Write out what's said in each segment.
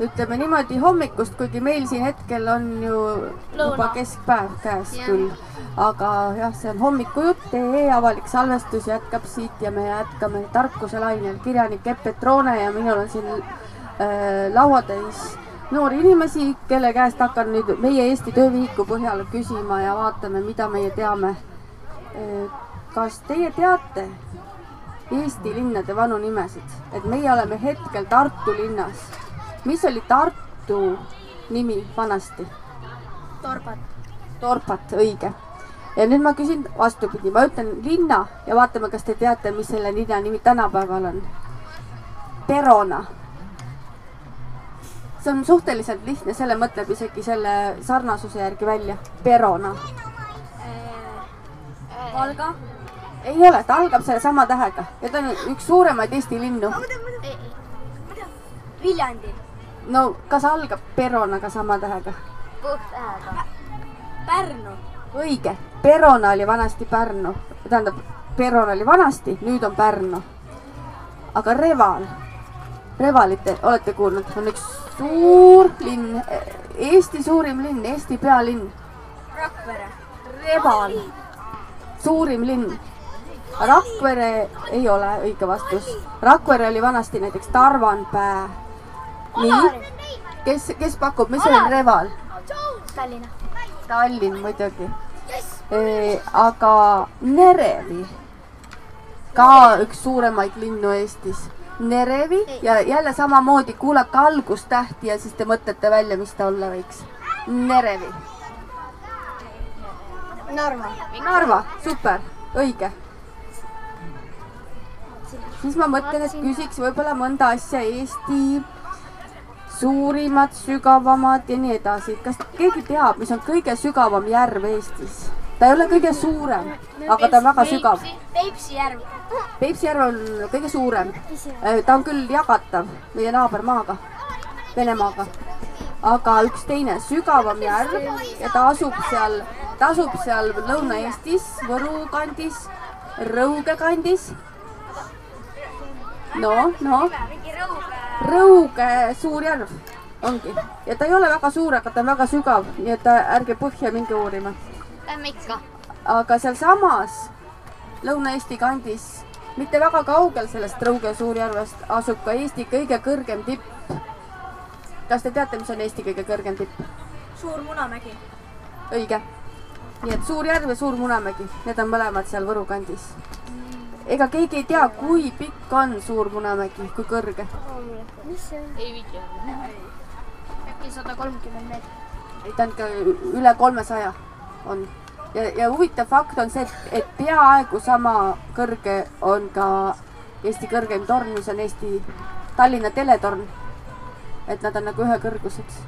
ütleme niimoodi hommikust, kuigi meil siin hetkel on ju juba keskpäev käes küll. aga jah, see on hommikujutt.ee avalik salvestus jätkab siit ja me jätkame tarkuse lainel. kirjanik Epp Petrone ja minul on siin äh, lauatäis noori inimesi, kelle käest hakkan nüüd meie Eesti töövihiku põhjal küsima ja vaatame, mida meie teame. kas teie teate Eesti linnade vanu nimesid, et meie oleme hetkel Tartu linnas. Mis oli Tartu nimi vanasti? torbat. Torpat, õige. ja nüüd ma küsin vastupidi, ma ütlen linna ja vaatame, kas te teate, mis selle linna nimi tänapäeval on. Perona. see on suhteliselt lihtne, selle mõtleb isegi selle sarnasuse järgi välja. Perona. Valga. ei ole, ta algab sellesama tähega ja ta on üks suuremaid Eesti linnu. Viljandi. No kas algab Peronaga sama tähega? Puhtähega. Pärnu. õige, Perona oli vanasti Pärnu, tähendab, Perona oli vanasti, nüüd on Pärnu. aga Reval, Revalit te olete kuulnud, on üks suur linn, Eesti suurim linn, Eesti pealinn. Rakvere. Reval, suurim linn. Rakvere ei ole õige vastus. Rakvere oli vanasti näiteks Tarvanpää. Nii, kes, kes pakub, mis on Reval? Tallinna. Tallinn muidugi. aga Nerevi, ka üks suuremaid linnu Eestis. Nerevi ja jälle samamoodi kuulake algustähti ja siis te mõtlete välja, mis ta olla võiks. Nerevi. Narva. Narva, super, õige. siis ma mõtlen, et küsiks võib-olla mõnda asja Eesti suurimad, sügavamad ja nii edasi. kas keegi teab, mis on kõige sügavam järv Eestis? ta ei ole kõige suurem, aga ta on väga sügav. Peipsi järv. Peipsi järv on kõige suurem. ta on küll jagatav meie naabermaaga, Venemaaga. aga üks teine sügavam järv ja ta asub seal, ta asub seal Lõuna-Eestis, Võru kandis, Rõuge kandis. no, no Rõuge suur järv ongi ja ta ei ole väga suur, aga ta on väga sügav, nii et ärge põhja minge uurima. Lähme ikka. aga sealsamas Lõuna-Eesti kandis, mitte väga kaugel sellest Rõuge Suurjärvest, asub ka Eesti kõige kõrgem tipp. kas te teate, mis on Eesti kõige kõrgem tipp? suur Munamägi. õige. nii et Suur järv ja Suur Munamägi, need on mõlemad seal Võru kandis. Ega keegi ei tea, kui pikk on Suur Munamägi, kui kõrge? mis see on? ei viitsi. äkki sada kolmkümmend meetrit. ei, ta on ikka üle kolmesaja on. ja, ja huvitav fakt on see, et, et peaaegu sama kõrge on ka Eesti kõrgeim torn, mis on Eesti Tallinna teletorn. et nad on nagu ühekõrgused.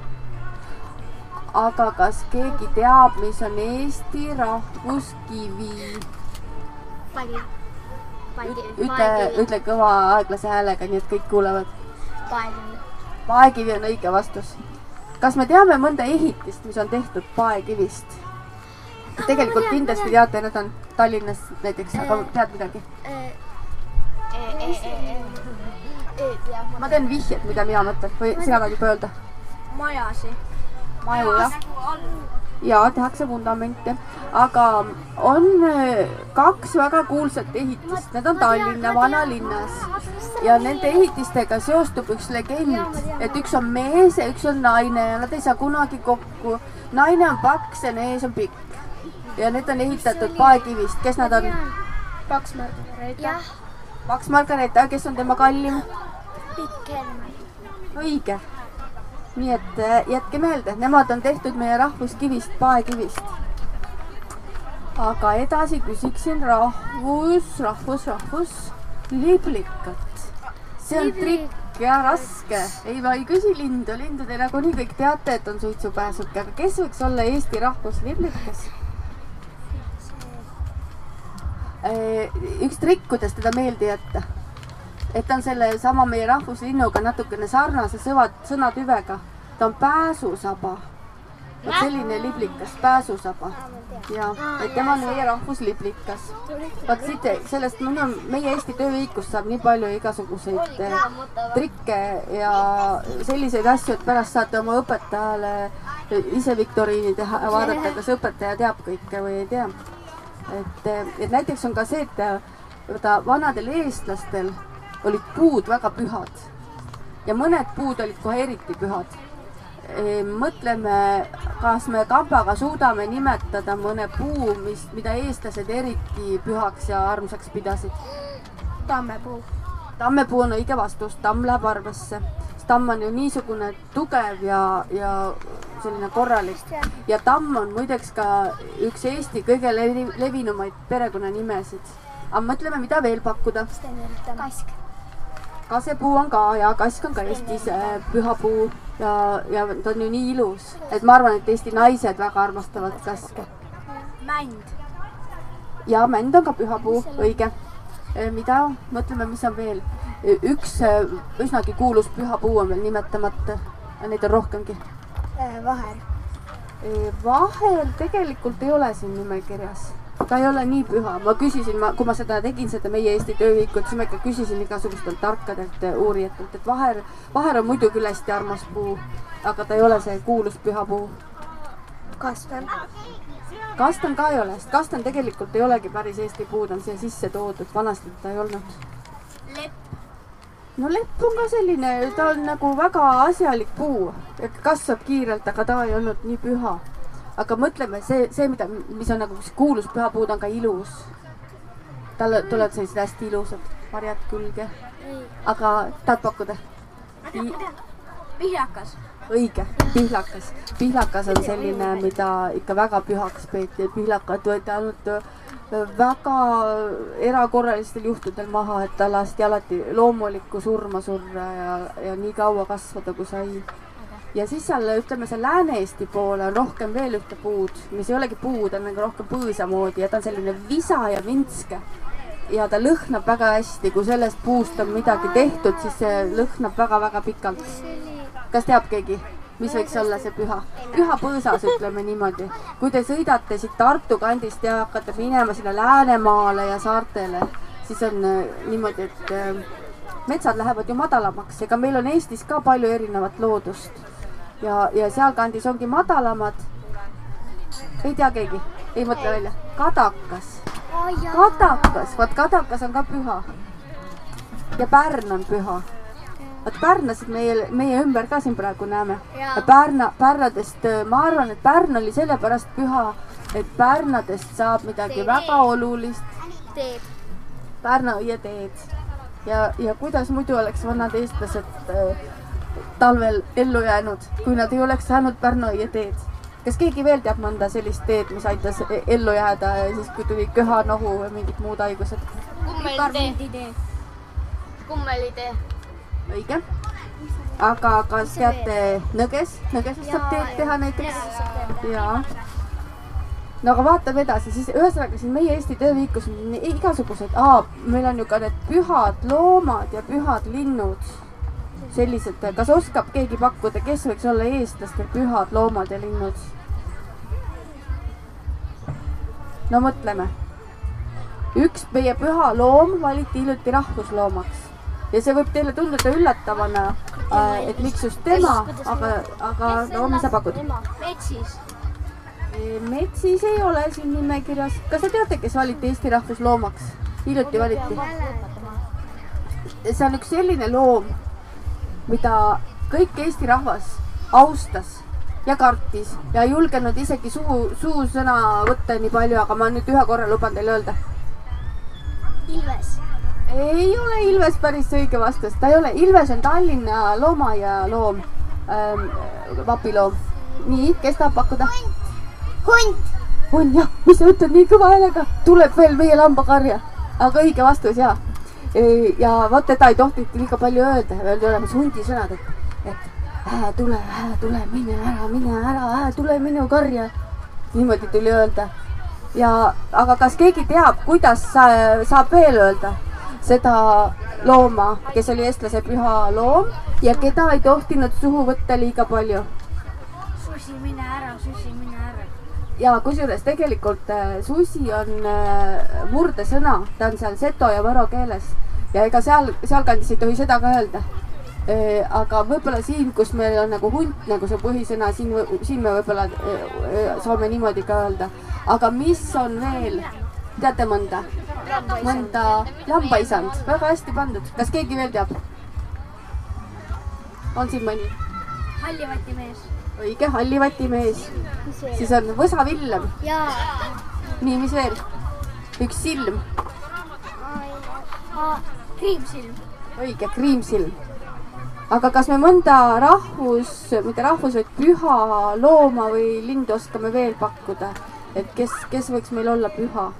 aga kas keegi teab, mis on Eesti rahvuskivi? padi. Ütle, ütle kõva aeglase häälega, nii et kõik kuulevad. padi. paekivi on õige vastus. kas me teame mõnda ehitist, mis on tehtud paekivist? tegelikult kindlasti teate, need on Tallinnas näiteks, aga tead midagi? ma teen vihjet, mida mina mõtlen või sina tahad juba öelda? majasi. maju jah. Ja tehakse vundamente, aga on äh, kaks väga kuulsat ehitist, need on Tallinna vanalinnas ja nende ehitistega seostub üks legend, et üks on mees ja üks on naine ja nad ei saa kunagi kokku. naine on paks ja mees on pikk ja need on ehitatud paekivist, kes nad on? kaks Margareeta. Max Margareeta, kes on tema kallim? pikk Helme. õige. Nii et äh, jätke meelde, nemad on tehtud meie rahvuskivist, paekivist. aga edasi küsiksin rahvus, rahvus, rahvus, liblikat. see on trikk ja raske. ei, ma ei küsi lindu, lindu te nagunii kõik teate, et on suitsupääsuke, aga kes võiks olla Eesti rahvusliblikas? üks trikk, kuidas teda meelde jätta. Et ta on sellesama meie rahvuslinnuga natukene sarnase sõva, sõnatüvega. ta on pääsusaba. vot selline liblikas, pääsusaba. ja, et tema on meie rahvusliblikas. vot siit, sellest minu, meie Eesti tööviikust saab nii palju igasuguseid eh, trikke ja selliseid asju, et pärast saate oma õpetajale ise viktoriini teha ja vaadata, kas õpetaja teab kõike või ei tea et, et näiteks on ka see, et vaata vanadel eestlastel olid puud väga pühad ja mõned puud olid kohe eriti pühad. mõtleme, kas me kambaga suudame nimetada mõne puu, mis, mida eestlased eriti pühaks ja armsaks pidasid? tammepuu. tammepuu on õige vastus, tamm läheb arvesse. tamm on ju niisugune tugev ja, ja selline korralik. ja Tamm on muideks ka üks Eesti kõige levi, levinumaid perekonnanimesid. aga mõtleme, mida veel pakkuda. kask. Kasepuu on ka ja kask on ka Eestis äh, püha puu ja, ja ta on ju nii ilus, et ma arvan, et Eesti naised väga armastavad kaske. mänd. ja mänd on ka püha puu, õige. Äh, mida, mõtleme, mis on veel. üks äh, üsnagi kuulus püha puu on veel nimetamata. Neid on rohkemgi Äh, vaher? vaher tegelikult ei ole siin nimekirjas. Ta ei ole nii püha, ma küsisin, ma, kui ma seda tegin, seda meie Eesti tööviikut, siis ma ikka küsisin igasugustelt tarkadelt uurijatelt, et vaher, vaher on muidu küll hästi armas puu, aga ta ei ole see kuulus püha puu. kastan? kastan ka ei ole, sest kastan tegelikult ei olegi päris Eesti puu, ta on siia sisse toodud, vanasti ta ei olnud. lepp? no lepp on ka selline, ta on nagu väga asjalik puu, kasvab kiirelt, aga ta ei olnud nii püha. Aga mõtleme, see, see, mida, mis on nagu kuulus pühapuu, ta on ka ilus. talle tulevad sellised hästi ilusad marjad külge. aga tahad pakkuda? pihlakas. õige, pihlakas. pihlakas on selline, mida ikka väga pühaks peeti, et pihlakat võeti ainult väga erakorralistel juhtudel maha, et ta lasti alati loomulikku surma surra ja, ja nii kaua kasvada, kui sai. Ja siis seal, ütleme seal Lääne-Eesti poole on rohkem veel ühte puud, mis ei olegi puu, ta on nagu rohkem põõsa moodi ja ta on selline visa ja vintske. ja ta lõhnab väga hästi, kui sellest puust on midagi tehtud, siis see lõhnab väga-väga pikalt. kas teab keegi? mis võiks olla see püha, püha põõsas, ütleme niimoodi. kui te sõidate siit Tartu kandist ja hakkate minema sinna Läänemaale ja saartele, siis on äh, niimoodi, et äh, metsad lähevad ju madalamaks, ega meil on Eestis ka palju erinevat loodust. Ja, ja sealkandis ongi madalamad. ei tea keegi, ei mõtle välja, kadakas oh,. kadakas, vot kadakas on ka püha. ja Pärn on püha vot pärnasid meie, meie ümber ka siin praegu näeme. Pärna, Pärnadest, äh, ma arvan, et Pärn oli sellepärast püha, et Pärnadest saab midagi teed. väga olulist. teed. Pärna õieteed. ja, ja kuidas muidu oleks vanad eestlased äh, talvel ellu jäänud, kui nad ei oleks saanud Pärnu õieteed? kas keegi veel teab mõnda sellist teed, mis aitas e-, ellu jääda siis, kui tuli köha-nohu või mingid muud haigused? kummelitee. kummelitee õige. aga kas teate nõges, nõgesest saab teed teha näiteks? jaa. no aga vaatame edasi, siis ühesõnaga siin meie Eesti tööviikus on igasugused, meil on ju ka need pühad loomad ja pühad linnud. Sellised, kas oskab keegi pakkuda, kes võiks olla eestlastel pühad loomad ja linnud? no mõtleme. üks meie püha loom valiti hiljuti rahvusloomaks ja see võib teile tunduda üllatavana, äh, et miks just tema, aga, aga no mis sa pakud? metsis. metsis ei ole siin nimekirjas. kas te teate, kes valiti Eesti rahvusloomaks? hiljuti valiti. see on üks selline loom, mida kõik Eesti rahvas austas ja kartis ja ei julgenud isegi suu, suusõna võtta nii palju, aga ma nüüd ühe korra luban teile öelda. ilves ei ole Ilves päris õige vastus, ta ei ole, Ilves on Tallinna loomaaia loom ähm,, vapiloom. nii, kes tahab pakkuda? hunt. on jah, mis sa ütled nii kõva häälega, tuleb veel meie lambakarja. aga õige vastus ja. Ja vot teda ei tohtinud liiga palju öelda, öeldi olemas hundisõnad, et, et hää tule, hää tule, mine ära, mine ära, hää tule minu karja. niimoodi tuli öelda ja, aga kas keegi teab, kuidas sa, saab veel öelda seda looma, kes oli eestlase püha loom ja keda ei tohtinud suhu võtta liiga palju? susi, mine ära, susi, mine ära. Ja kusjuures tegelikult äh, susi on äh, murdesõna, ta on seal seto ja võro keeles ja ega seal, sealkandis ei tohi seda ka öelda Äh, aga võib-olla siin, kus meil on nagu hunt nagu see põhisõna, siin, siin me võib-olla saame niimoodi ka öelda. aga mis on veel, teate mõnda? mõnda lambaisand, väga hästi pandud. kas keegi veel teab? on siin mõni? hallivatimees. Õige, hallivatimees. siis on võsavillem. jaa. nii, mis veel? üks silm. kriimsilm. õige, kriimsilm aga kas me mõnda rahvus, mitte rahvus, vaid püha looma või lindu oskame veel pakkuda, et kes, kes võiks meil olla püha?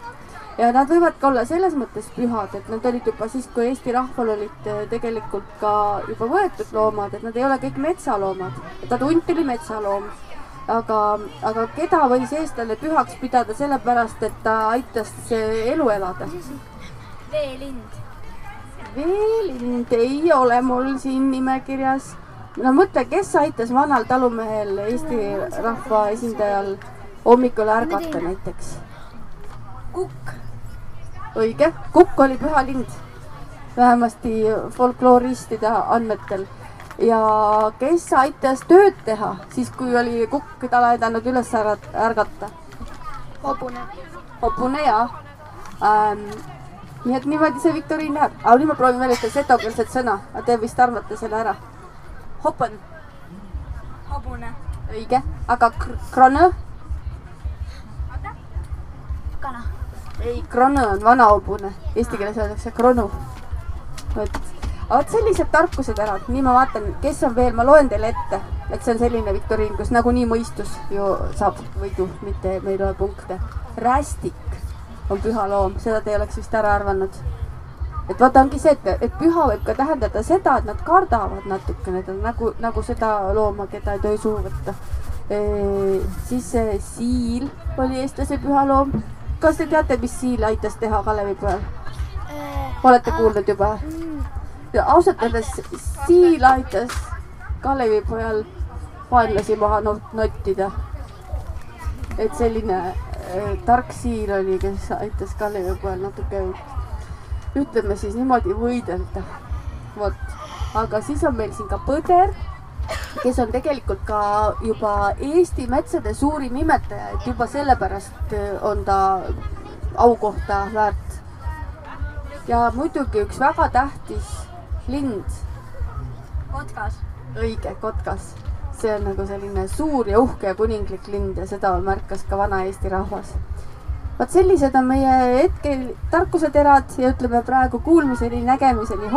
Ja nad võivad ka olla selles mõttes pühad, et nad olid juba siis, kui Eesti rahval olid eh, tegelikult ka juba võetud loomad, et nad ei ole kõik metsaloomad, et hunt oli metsaloom aga, aga keda võis eestlane pühaks pidada sellepärast, et ta aitas elu elada? veelind veelind ei ole mul siin nimekirjas. no mõtle, kes aitas vanal talumehel, Eesti rahva esindajal hommikul ärgata näiteks? kukk. Õige, kukk oli püha lind, vähemasti folklooristide andmetel. ja kes aitas tööd teha siis, kui oli kukk talle aidanud üles ärgata? hobune. hobune jaa ähm, nii et niimoodi see viktoriin läheb. aga nüüd ma proovin veel ühte setokeelset sõna, te vist arvate selle ära. hopen. hobune. õige, aga krone? kana. Ei, krone on vana hobune, eesti keeles öeldakse kronu. vot, vot sellised tarkused ära, nii ma vaatan, kes on veel, ma loen teile ette, et see on selline viktoriin, kus nagunii mõistus ju saab võidu, mitte me ei loe punkte. rästik on püha loom, seda te oleks vist ära arvanud. et vaata, ongi see, et, et püha võib ka tähendada seda, et nad kardavad natukene, nagu, nagu seda looma, keda ei tohi suhu võtta siis siil oli eestlase püha loom. Kas te teate, mis siil aitas teha Kalevipojal? olete kuulnud juba? ausalt öeldes siil aitas Kalevipojal vaenlasi maha nottida. et selline Äh, tark siir oli, kes aitas Kallevi poel natuke, ütleme siis niimoodi, võidelda. vot, aga siis on meil siin ka põder, kes on tegelikult ka juba Eesti metsade suurim imetaja, et juba sellepärast äh, on ta aukohta väärt. ja muidugi üks väga tähtis lind. kotkas. õige, kotkas see on nagu selline suur ja uhke ja kuninglik lind ja seda märkas ka vana Eesti rahvas. vot sellised on meie hetkel tarkuseterad ja ütleme praegu kuulmiseni, nägemiseni.